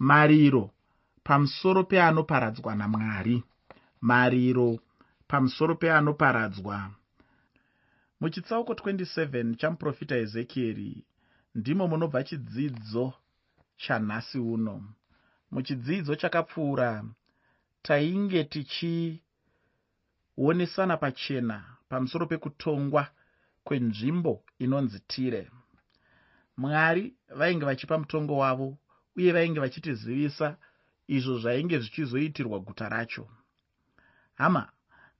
mariro pamusoro peanoparadzwa namwari. Mariro pamusoro peanoparadzwa. Muchitsauko 27 chamuprofita ezekieri ndimo munobva chidzidzo chanhasi uno. Muchidzidzo chakapfuura tainge tichionesana pachena pamusoro pekutongwa kwenzvimbo inonzi tire. Mwari vainge vachipa mutongo wavo uye vainge vachitizivisa izvo zvainge zvichizoitirwa guta racho. Hama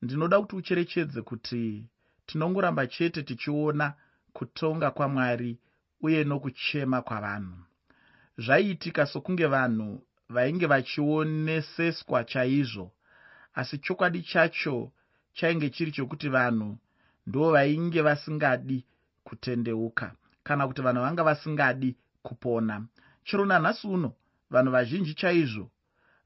ndinoda kuti ucherechedze kuti tinongoramba chete tichiona kutonga kwamwari uye nokuchema kwavanhu. Zvaiitika sokunge vanhu vainge vachioneseswa chaizvo asi chokwadi chacho chainge chiri chokuti vanhu ndo vainge vasingadi kutendeuka kana kuti vanhu vanga vasingadi kupona chero nanhasi uno vanhu vazhinji chaizvo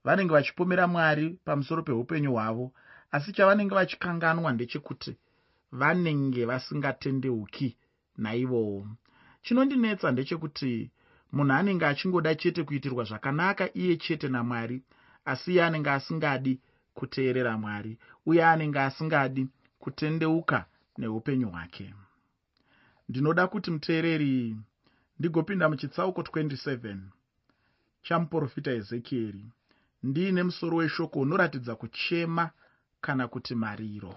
vanenge vachipomera mwari pamusoro peupenyu hwavo asi chavanenge vachikanganwa ndechekuti vanenge vasingatendeuki naivowo. Chinondinetsa ndechekuti munhu anenge achingoda chete kuitirwa zvakanaka iye chete namwari asi iye anenge asingadi kuteerera mwari uye anenge asingadi kutendeuka neupenyu hwake. Ndinoda kuti muteereri ndigopinda muchitsauko 27 chamuprofita ezekieri ndiine musoro weshoko unoratidza kuchema kana kuti mariro.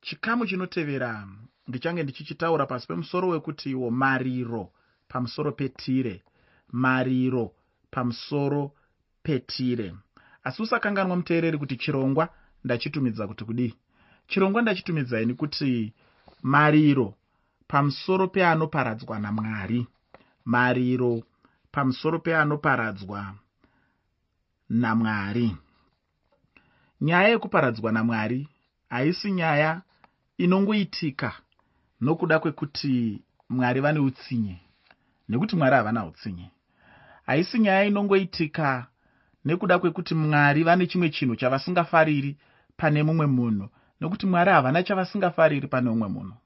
Chikamu chinotevera ndichange ndichichitaura pasi pemusoro wekuti iwo mariro pamusoro petire. Mariro pamusoro petire. Asi usakanganwa muteereri kuti chirongwa ndachitumidza kuti kudii? Chirongwa ndachitumidzai nekuti mariro pamusoro peanoparadzwa namwari. Mariro pamusoro peanoparadzwa namwari. Nyaya yekuparadzwa namwari haisi nyaya inongoitika nokuda kwekuti mwari vane utsinye nekuti mwari havana utsinye. Haisi nyaya inongoitika nekuda kwekuti mwari vane chimwe chinhu chavasingafariri pane mumwe munhu nokuti mwari havana chavasingafariri pane umwe munhu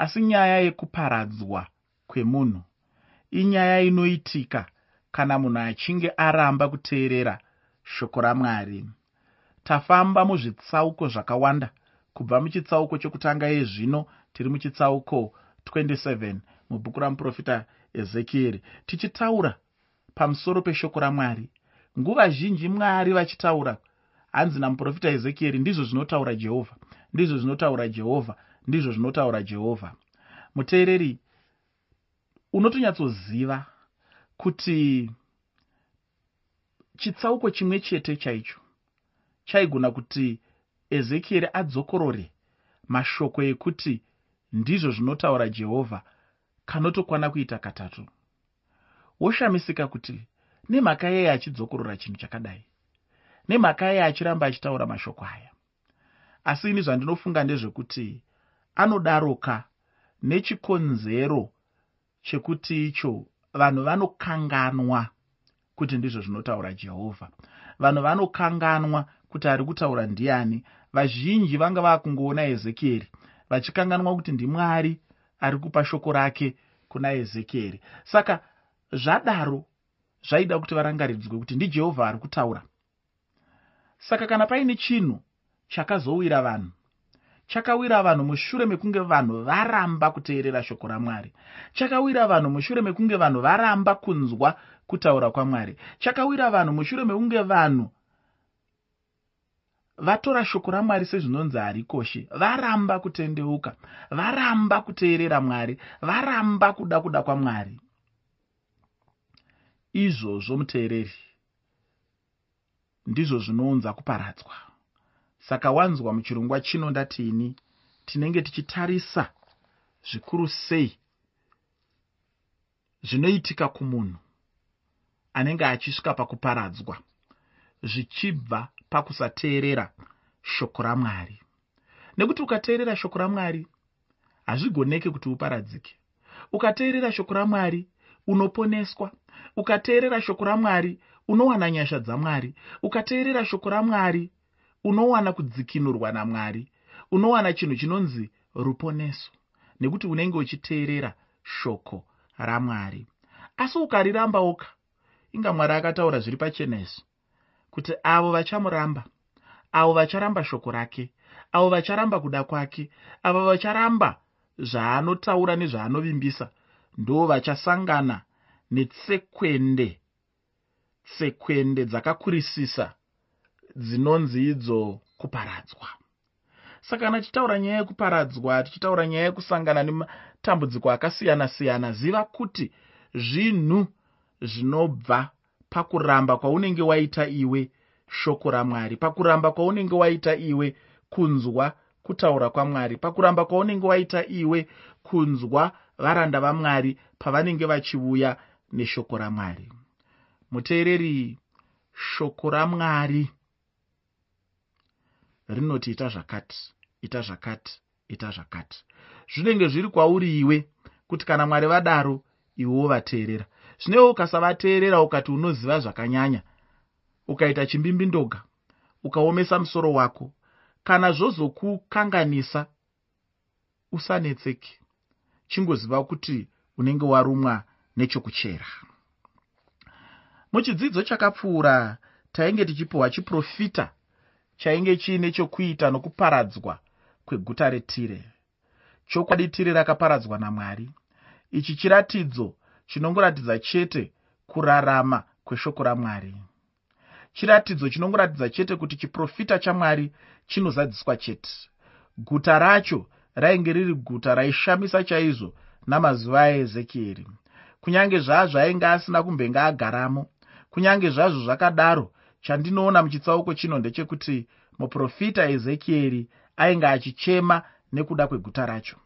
asi nyaya yekuparadzwa kwemunhu inyaya inoitika kana munhu achinge aramba kuteerera shoko ramwari. Tafamba muzvitsauko zvakawanda kubva muchitsauko chokutanga yezvino tiri muchitsauko 27 mubhuku ramuprofita ezekieri. Tichitaura pamusoro peshoko ramwari. Nguva zhinji mwari vachitaura hanzi namuprofita ezekieri ndizvo zvinotaura jehovha ndizvo zvinotaura jehovha ndizvo zvinotaura jehovha. Muteereri unotonyatsoziva kuti chitsauko chimwe chete chaicho chaigona kuti ezekieri adzokorore mashoko ekuti ndizvo zvinotaura jehovha kanotokwana kuita katatu. Woshamisika kuti nemhaka yei achidzokorora chinhu chakadai nemhaka yei achiramba achitaura mashoko aya. Asi ini zvandinofunga ndezvekuti anodaroka nechikonzero chekuti icho. Vanhu vanokanganwa kuti ndizvo zvinotaura jehovha. Vanhu vanokanganwa kuti ari kutaura ndiani. Vazhinji vanga vakungoona ezekieri vachikanganwa kuti ndimwari ari kupa shoko rake kuna ezekieri. Saka zvadaro zvaida kuti varangaridzwe kuti ndijehovha ari kutaura. Saka kana paine chinhu chakazowira vanhu chakawira vanhu mushure mekunge vanhu varamba kuteerera shoko ramwari. Chakawira vanhu mushure mekunge vanhu varamba kunzwa kutaura kwamwari. Chakawira vanhu mushure mekunge vanhu vatora shoko ramwari sezvinonzi harikoshe varamba kutendeuka varamba kuteerera mwari varamba kuda kuda kwamwari. Izvozvo muteereri ndizvo zvinounza kuparadzwa saka wanzwa muchirongwa chino ndatini tinenge tichitarisa zvikuru sei zvinoitika kumunhu anenge achisvika pakuparadzwa zvichibva pakusateerera shoko ramwari. Nekuti ukateerera shoko ramwari hazvigoneke kuti uparadzike. Ukateerera shoko ramwari unoponeswa. Ukateerera shoko ramwari unowana nyasha dzamwari. Ukateerera shoko ramwari unowana kudzikinurwa namwari unowana chinhu chinonzi ruponeso nekuti unenge uchiteerera shoko ramwari. Asi ukariramba oka inga mwari akataura zviri pachena izvi kuti avo vachamuramba avo vacharamba shoko rake avo vacharamba kuda kwake avo vacharamba zvaanotaura nezvaanovimbisa ndo vachasangana netsekwende tsekwende dzakakurisisa dzinonzi idzo kuparadzwa. Saka kana tichitaura nyaya yekuparadzwa tichitaura nyaya yekusangana nematambudziko akasiyana-siyana ziva kuti zvinhu zvinobva pakuramba kwaunenge waita iwe shoko ramwari pakuramba kwaunenge waita iwe kunzwa kutaura kwamwari pakuramba kwaunenge waita iwe kunzwa varanda vamwari pavanenge vachiuya neshoko ramwari. Muteereri shoko ramwari rinoti ita zvakati ita zvakati ita zvakati. Zvinenge zviri kwauri iwe kuti kana mwari vadaro iwewo vateerera zvinewo ukasavateerera ukati unoziva zvakanyanya ukaita chimbimbindoga ukaomesa musoro wako kana zvozokukanganisa usanetseki chingoziva kuti unenge warumwa nechokuchera. Muchidzidzo chakapfuura tainge tichipiwa chiprofita chainge chiine chokuita nokuparadzwa kweguta retire. Chokwadi tire rakaparadzwa namwari. Ichi chiratidzo chinongoratidza chete kurarama kweshoko ramwari. Chiratidzo chinongoratidza chete kuti chiprofita chamwari chinozadziswa chete. Guta racho rainge riri guta raishamisa chaizvo namazuva aezekieri. Kunyange zvazvo ainge asina kumbenge agaramo kunyange zvazvo zvakadaro chandinoona muchitsauko chino ndechekuti muprofita ezekieri ainge achichema nekuda kweguta racho.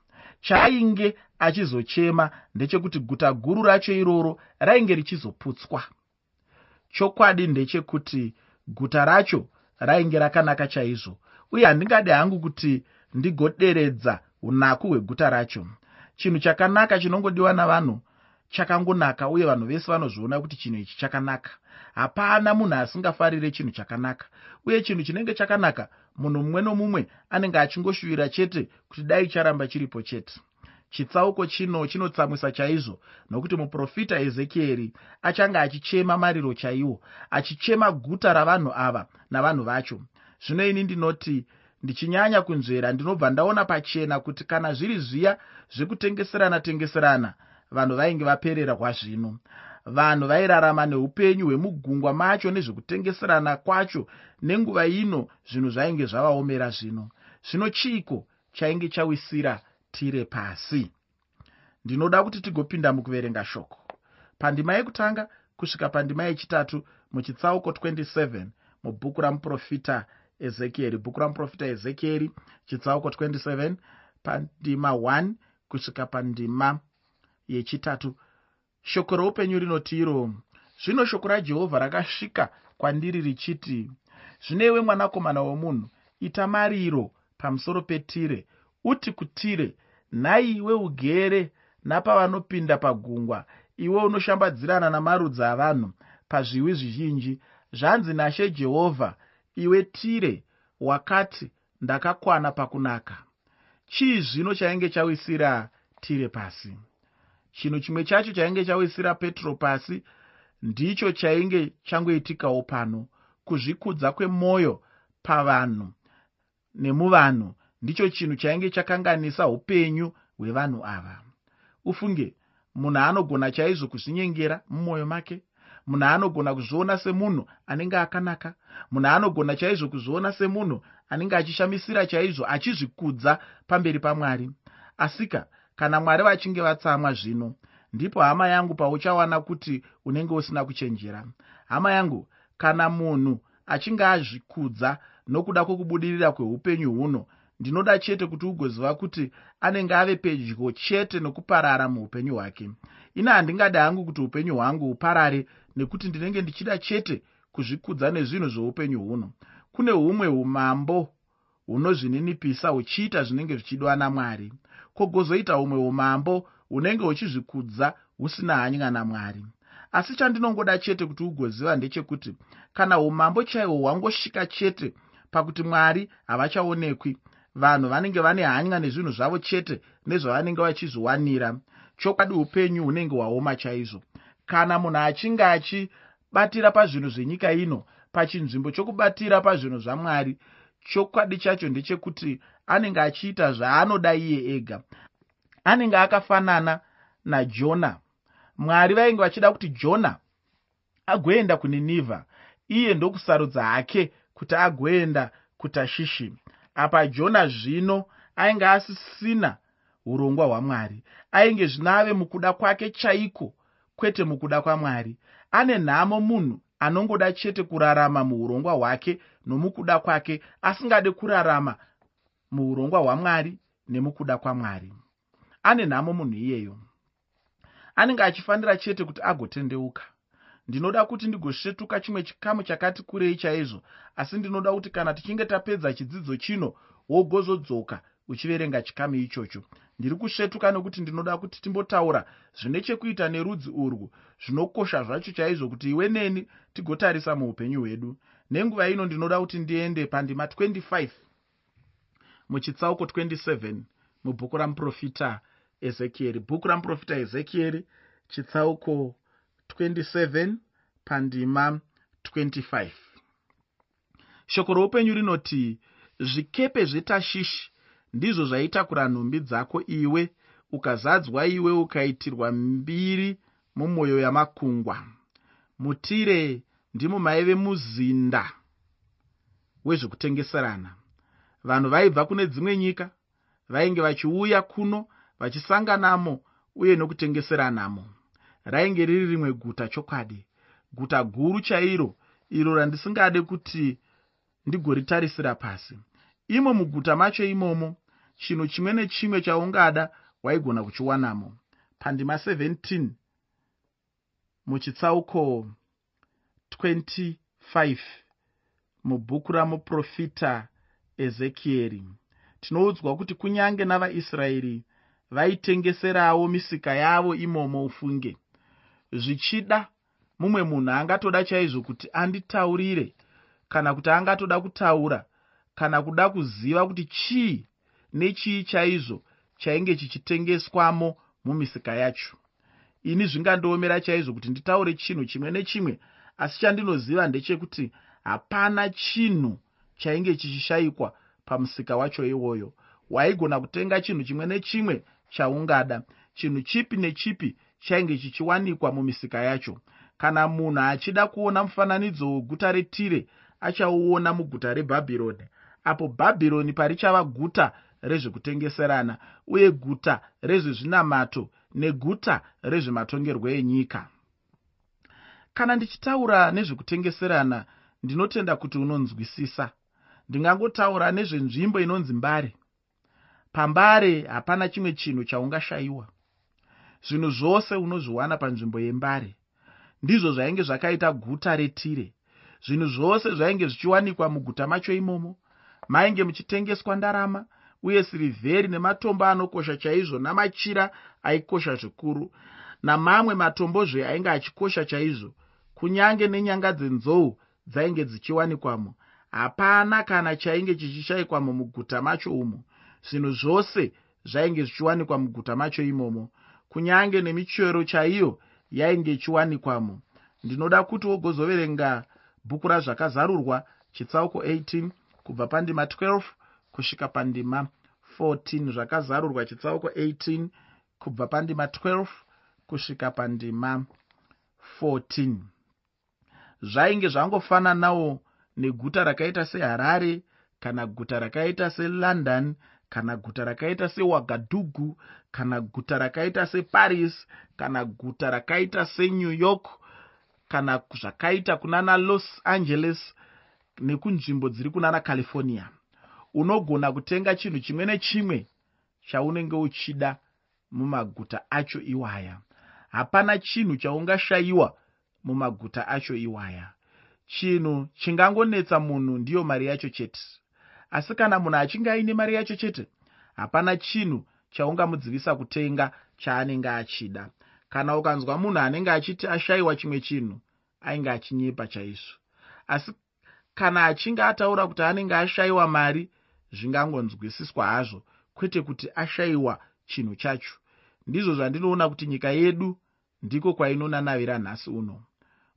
Chaainge achizochema ndechekuti guta guru racho iroro rainge richizoputswa. Chokwadi ndechekuti guta racho rainge rakanaka chaizvo uye handingadi hangu kuti ndigoderedza unaku hweguta racho. Chinhu chakanaka chinongodiwa navanhu chakangonaka uye vanhu vese vanozviona kuti chinhu ichi chakanaka. Hapana munhu asingafarire chinhu chakanaka uye chinhu chinenge chakanaka munhu mumwe nomumwe anenge achingoshuvira chete kuti dai charamba chiripo chete. Chitsauko chino chinotsamwisa chaizvo nokuti muprofita ezekieri achange achichema mariro chaiwo achichema guta ravanhu ava navanhu vacho. Zvino ini ndinoti ndichinyanya kunzvera ndinobva ndaona pachena kuti kana zviri zviya zvekutengeserana tengeserana vanhu vainge vapererwa zvino vanhu vairarama neupenyu hwemugungwa macho nezvekutengeserana kwacho nenguva ino zvinhu zvainge zvavaomera zvino. Zvino chiiko chainge chawisira tire pasi? Ndinoda kuti tigopinda mukuverenga shoko. Pandima yekutanga kusvika pandima yechitatu muchitsauko 27 mubhuku ramuprofita ezekieri bhuku ramuprofita ezekieri chitsauko 27 pandima 1 kusvika pandima yechitatu. Shoko roupenyu rinoti iro zvino shoko rajehovha rakasvika kwandiri richiti zvinewe mwanakomana womunhu ita mariro pamusoro petire uti kutire nhaiwe ugere napavanopinda pagungwa iwe unoshambadzirana namarudzi avanhu pazviwi zvizhinji. Zvanzi nashe jehovha iwe tire wakati ndakakwana pakunaka. Chii zvino chainge chawisira tire pasi chinhu chimwe chacho chainge chawisira petro pasi ndicho chainge changoitikawo pano. Kuzvikudza kwemwoyo pavanhu nemuvanhu ndicho chinhu chainge chakanganisa upenyu hwevanhu ava. Ufunge munhu anogona chaizvo kuzvinyengera mumwoyo make? Munhu anogona kuzviona semunhu anenge akanaka? Munhu anogona chaizvo kuzviona semunhu anenge achishamisira chaizvo achizvikudza pamberi pamwari? Asika kana mwari vachinge vatsamwa zvino ndipo hama yangu pauchawana kuti unenge usina kuchenjera. Hama yangu kana munhu achinge azvikudza nokuda kwokubudirira kweupenyu huno ndinoda chete kuti ugoziva kuti anenge ave pedyo chete nokuparara muupenyu hwake. Ina handingadi hangu kuti upenyu hwangu huparare nekuti ndinenge ndichida chete kuzvikudza nezvinhu zveupenyu huno. Kune humwe umambo hunozvininipisa huchiita zvinenge zvichidwa namwari kwogozoita humwe umambo hunenge huchizvikudza husina hanya namwari asi chandinongoda chete kuti ugoziva ndechekuti kana umambo chaihwo hwangosvika chete pakuti mwari havachaonekwi vanhu vanenge vane hanya nezvinhu zvavo chete nezvavanenge vachizviwanira chokwadi upenyu hunenge hwaoma chaizvo. Kana munhu achinge achi chokubatira pazvinhu zvenyika ino pachinzvimbo chokubatira pazvinhu zvamwari chokwadi chacho ndechekuti anenge achiita zvaanoda iye ega. Anenge akafanana najona. Mwari vainge vachida kuti jona agoenda kuninivha iye ndokusarudza hake kuti agoenda kutashishi. Apa jona zvino ainge asisina urongwa hwamwari ainge zvino ave mukuda kwake chaiko kwete mukuda kwamwari. Ane nhamo munhu anongoda chete kurarama muurongwa hwake nomukuda kwake asingade kurarama muurongwa hwamwari nemukuda kwamwari. Ane nhamo munhu iyeyo. Anenge achifanira chete kuti agotendeuka. Ndinoda kuti ndigosvetuka chimwe chikamu chakati kurei chaizvo asi ndinoda kuti kana tichinge tapedza chidzidzo chino wogozodzoka uchiverenga chikamu ichocho. Ndiri kusvetuka nekuti ndinoda kuti timbotaura zvine chekuita nerudzi urwu zvinokosha zvacho chaizvo kuti iwe neni tigotarisa muupenyu hwedu. Nenguva ino ndinoda kuti ndiende pandima 25 muchitsauko 27 mubhuku ramuprofita ezekieri bhuku ramuprofita ezekieri chitsauko 27 pandima 25 shoko roupenyu rinoti zvikepe zvetashishi ndizvo zvaitakura nhumbi dzako iwe ukazadzwa iwe ukaitirwa mbiri mumwoyo yamakungwa. Mutire ndimo maive muzinda wezvekutengeserana vanhu vaibva kune dzimwe nyika vainge vachiuya kuno vachisanganamo uye nokutengeseranamo rainge riri rimwe guta chokwadi guta guru chairo iro randisingade kuti ndigoritarisira pasi. Imo muguta macho imomo chinhu chimwe nechimwe chaungada waigona kuchiwanamo. Pandima 17 muchitsauko 25 mubhuku ramuprofita ezekieri tinoudzwa kuti kunyange navaisraeri vaitengeserawo misika yavo imomo ufunge. Zvichida mumwe munhu angatoda chaizvo kuti anditaurire kana kuti angatoda kutaura kana kuda kuziva kuti chii nechii chaizvo chainge chichitengeswamo mumisika yacho. Ini zvingandiomera chaizvo kuti nditaure chinhu chimwe nechimwe asi chandinoziva ndechekuti hapana chinhu chainge chichishayikwa pamusika wacho iwoyo. Waigona kutenga chinhu chimwe nechimwe chaungada. Chinhu chipi nechipi chainge chichiwanikwa mumisika yacho. Kana munhu achida kuona mufananidzo weguta retire achauona muguta rebhabhironi. Apo bhabhironi parichava guta rezvekutengeserana uye guta rezvezvinamato neguta rezvematongerwo enyika. Kana ndichitaura nezvekutengeserana ndinotenda kuti unonzwisisa ndingangotaura nezvenzvimbo inonzi mbare. Pambare hapana chimwe chinhu chaungashayiwa. Zvinhu zvose unozviwana panzvimbo yembare. Ndizvo zvainge zvakaita guta retire. Zvinhu zvose zvainge zvichiwanikwa muguta macho imomo mainge muchitengeswa ndarama uye sirivheri nematombo anokosha chaizvo namachira aikosha zvikuru namamwe matombozve ainge achikosha chaizvo kunyange nenyanga dzenzou dzainge dzichiwanikwamo hapana kana chainge chichishayikwamo muguta macho umo zvinhu zvose zvainge zvichiwanikwa muguta macho imomo. Kunyange nemichero chaiyo yainge ichiwanikwamo. Ndinoda kuti wogozoverenga bhuku razvakazarurwa chitsauko 18 kubva pandima 12 kusvika pandima 14 zvakazarurwa chitsauko 18 kubva pandima 12 kusvika pandima 14 zvainge zvangofananawo neguta rakaita seharare kana guta rakaita selondon kana guta rakaita sewagadugu kana guta rakaita separis kana guta rakaita senew york kana zvakaita kunana los angeles nekunzvimbo dziri kunana california. Unogona kutenga chinhu chimwe nechimwe chaunenge uchida mumaguta acho iwaya. Hapana chinhu chaungashayiwa mumaguta acho iwaya chinhu chingangonetsa munhu ndiyo mari yacho chete. Asi kana munhu achinge aine mari yacho chete hapana chinhu chaungamudzivisa kutenga chaanenge achida. Kana ukanzwa munhu anenge achiti ashayiwa chimwe chinhu ainge achinyepa chaizvo. Asi kana achinge ataura kuti anenge ashayiwa mari zvingangonzwisiswa hazvo kwete kuti ashayiwa chinhu chacho. Ndizvo zvandinoona kuti nyika yedu ndiko kwainonanavira nhasi uno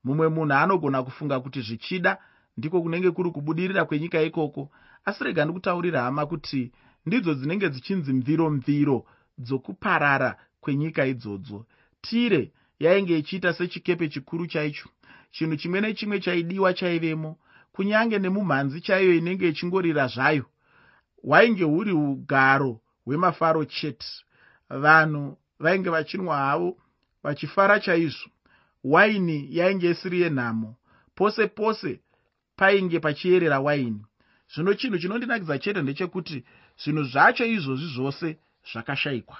mumwe munhu anogona kufunga kuti zvichida ndiko kunenge kuri kubudirira kwenyika ikoko. Asi rega ndikutaurira hama kuti ndidzo dzinenge dzichinzi mviro mviro dzokuparara kwenyika idzodzo. Tire yainge ichiita sechikepe chikuru chaicho. Chinhu chimwe nechimwe chaidiwa chaivemo kunyange nemumhanzi chaiyo inenge ichingorira zvayo. Hwainge huri ugaro hwemafaro chete. Vanhu vainge vachinwa havo vachifara chaizvo waini yainge isiri yenhamo. Pose pose painge pachiyerera waini. Zvino chinhu chinondinakidza chete ndechekuti zvinhu zvacho izvozvi zvose zvakashayikwa.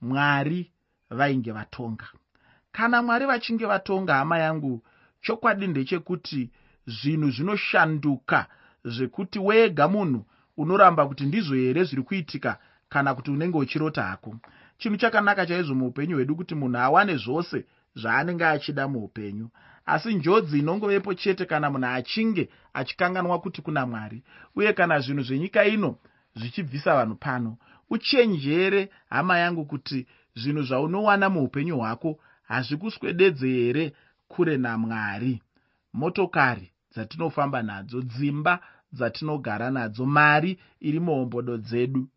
Mwari vainge vatonga. Kana mwari vachinge vatonga hama yangu chokwadi ndechekuti zvinhu zvinoshanduka zvekuti wega munhu unoramba kuti ndizvo here zviri kuitika kana kuti unenge uchirota hako. Chinhu chakanaka chaizvo muupenyu hwedu kuti munhu awane zvose zvaanenge achida muupenyu. Asi njodzi inongovepo chete kana munhu achinge achikanganwa kuti kuna mwari uye kana zvinhu zvenyika ino zvichibvisa vanhu pano uchenjere hama yangu kuti zvinhu zvaunowana muupenyu hwako hazvikuswededze here kure namwari? Motokari dzatinofamba nadzo dzimba dzatinogara nadzo mari iri muhombodo dzedu.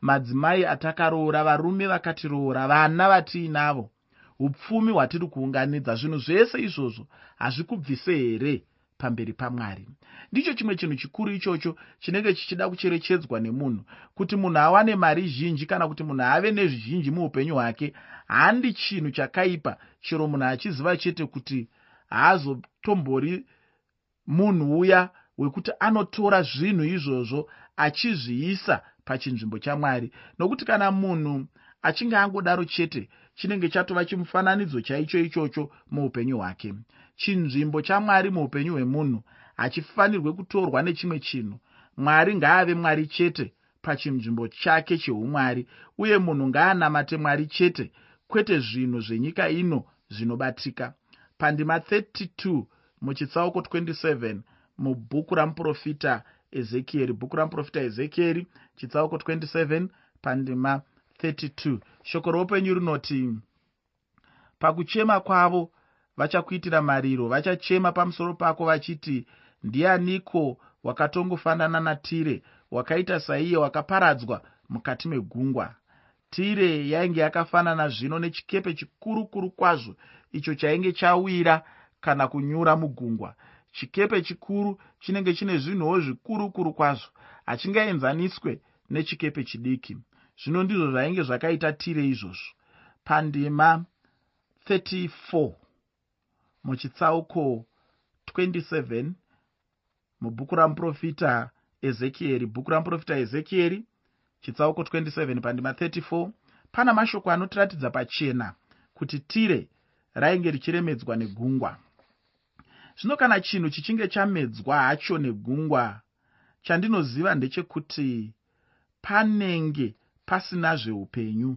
Madzimai atakaroora varume vakatiroora vana vatiinavo upfumi hwatiri kuunganidza zvinhu zvese izvozvo hazvikubvise here pamberi pamwari. Ndicho chimwe chinhu chikuru ichocho chinenge chichida kucherechedzwa nemunhu kuti munhu awane mari zhinji kana kuti munhu ave nezvizhinji muupenyu hwake handi chinhu chakaipa chero munhu achiziva chete kuti haazotombori munhu uya wekuti anotora zvinhu izvozvo achizviisa pachinzvimbo chamwari. Nokuti kana munhu achinge angodaro chete chinenge chatova chimufananidzo chaicho ichocho muupenyu hwake. Chinzvimbo chamwari muupenyu hwemunhu hachifanirwe kutorwa nechimwe chinhu. Mwari ngaave mwari chete pachinzvimbo chake cheumwari uye munhu ngaanamate mwari chete kwete zvinhu zvenyika ino zvinobatika. Pandima 32 muchitsauko 27 mubhuku ramuprofita ezekieri bhuku ramuprofita ezekieri chitsauko 27 pandima 32 shoko roupenyu rinoti pakuchema kwavo vachakuitira mariro. Vachachema pamusoro pako vachiti ndianiko wakatongofanana natire wakaita saiye wakaparadzwa mukati megungwa tire yainge yakafanana zvino nechikepe chikuru kuru kwazvo icho chainge chawira kana kunyura mugungwa. Chikepe chikuru chinenge chine zvinhuwo zvikuru kuru kwazvo hachingaenzaniswe nechikepe chidiki zvino ndizvo zvainge zvakaita tire izvozvo. Pandima 34 muchitsauko 27 mubhuku ramuprofita ezekieri bhuku ramuprofita ezekieri chitsauko 27 pandima 34 pana mashoko anotiratidza pachena kuti tire rainge richiremedzwa negungwa. Zvino kana chinhu chichinge chamedzwa hacho negungwa chandinoziva ndechekuti panenge pasina zveupenyu.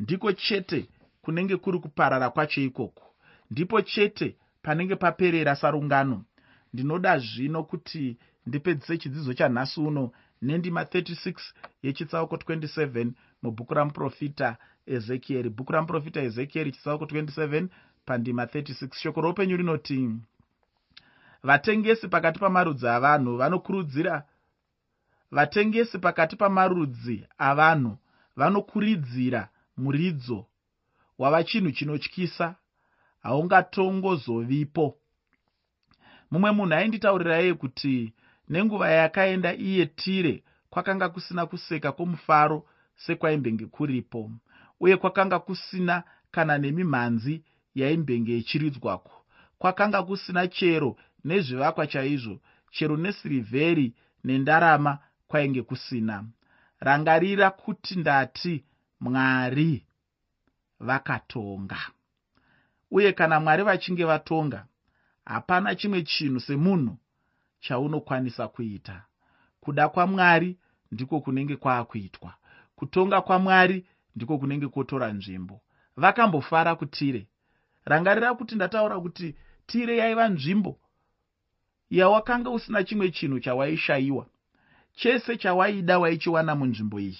Ndiko chete kunenge kuri kuparara kwacho ikoko. Ndipo chete panenge paperera sarungano. Ndinoda zvino kuti ndipedzise chidzidzo chanhasi uno nendima 36 yechitsauko 27 mubhuku ramuprofita ezekieri bhuku ramuprofita ezekieri chitsauko 27 pandima 36 shoko roupenyu rinoti vatengesi pakati pamarudzi avanhu vanokurudzira vatengesi pakati pamarudzi avanhu vanokuridzira muridzo wava chinhu chinotyisa haungatongozovipo. Mumwe munhu ainditaurira iye kuti nenguva yakaenda iye tire kwakanga kusina kuseka kwomufaro sekwaimvenge kuripo uye kwakanga kusina kana nemimhanzi yaimbenge ichiridzwako. Kwakanga kusina chero nezvivakwa chaizvo chero nesirivheri nendarama kwainge kusina rangarira kuti ndati mwari vakatonga. Uye kana mwari vachinge vatonga hapana chimwe chinhu semunhu chaunokwanisa kuita. Kuda kwamwari ndiko kunenge kwaakuitwa. Kutonga kwamwari ndiko kunenge kwotora nzvimbo. Vakambofara kutire. Rangarira kuti ndataura kuti tire yaiva nzvimbo yawakanga usina chimwe chinhu chawaishayiwa chese chawaida waichiwana munzvimbo iyi.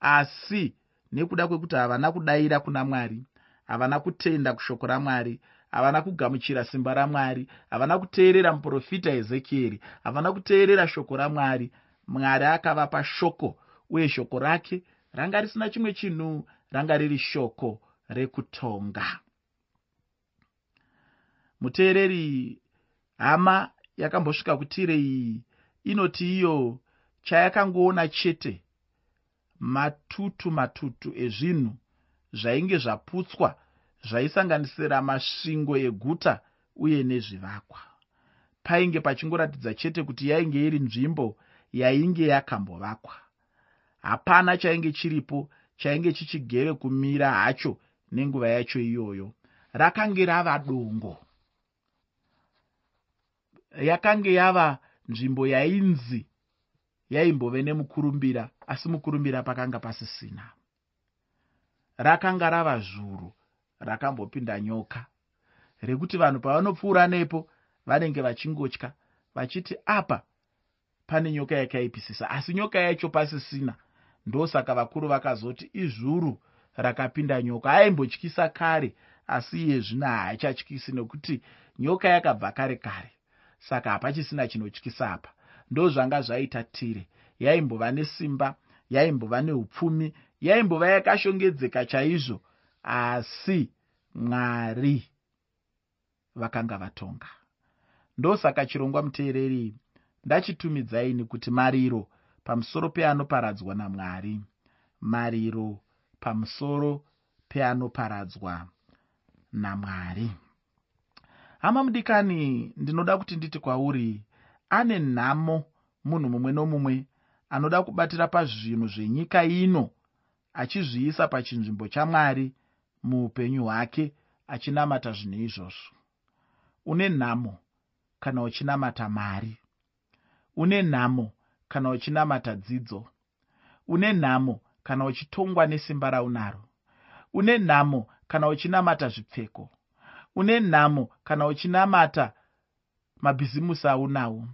Asi nekuda kwekuti havana kudayira kuna mwari havana kutenda kushoko ramwari havana kugamuchira simba ramwari havana kuteerera muprofita ezekieri havana kuteerera shoko ramwari mwari akavapa shoko uye shoko rake ranga risina chimwe chinhu ranga riri shoko rekutonga. Muteereri hama yakambosvika kutire iyi inoti iyo chayakangoona chete matutu matutu ezvinhu zvainge zvaputswa zvaisanganisira masvingo eguta uye nezvivakwa. Painge pachingoratidza chete kuti yainge iri nzvimbo yainge yakambovakwa. Hapana chainge chiripo chainge chichigere kumira hacho nenguva yacho iyoyo. Rakange rava dongo. Yakange yava nzvimbo yainzi yaimbove nemukurumbira asi mukurumbira pakanga pasisina. Rakanga rava zhuru rakambopinda nyoka rekuti vanhu pavanopfuura nepo vanenge vachingotya vachiti apa pane nyoka yakaipisisa. Asi nyoka yacho pasisina ndosaka vakuru vakazoti izvuru rakapinda nyoka. Aimbotyisa kare asi iye zvino haachatyisi nekuti nyoka yakabva kare kare saka hapachisina chinotyisa apa. Ndo zvanga zvaita tire. Yaimbova nesimba yaimbova neupfumi yaimbova yakashongedzeka chaizvo. Asi mwari vakanga vatonga. Ndosaka chirongwa muteereri ndachitumidzaini kuti mariro pamusoro peanoparadzwa namwari. Mariro pamusoro peanoparadzwa namwari hama mudikani ndinoda kuti nditi kwauri ane nhamo munhu mumwe nomumwe anoda kubatira pazvinhu zvenyika ino achizviisa pachinzvimbo chamwari muupenyu hwake achinamata zvinhu izvozvo. Une nhamo kana uchinamata mari. Une nhamo kana uchinamata dzidzo. Une nhamo kana uchitongwa nesimba raunaro. Une nhamo kana uchinamata zvipfeko une nhamo kana uchinamata mabhizimusi aunawo.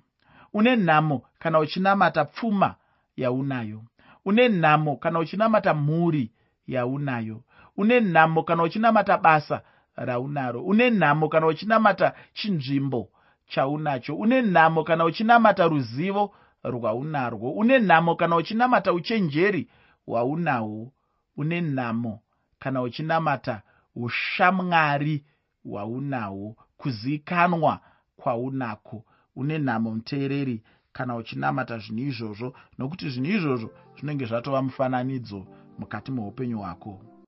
Une nhamo kana uchinamata pfuma yaunayo. Une nhamo kana uchinamata mhuri yaunayo. Une nhamo kana uchinamata basa raunaro. Une nhamo kana uchinamata chinzvimbo chaunacho. Une nhamo kana uchinamata ruzivo rwaunarwo. Une nhamo kana uchinamata uchenjeri hwaunahwo une nhamo kana uchinamata ushamwari hwaunahwo kuzikanwa kwaunako une nhamo muteereri kana uchinamata zvinhu izvozvo nokuti zvinhu izvozvo zvinenge zvatova mufananidzo mukati meupenyu hwako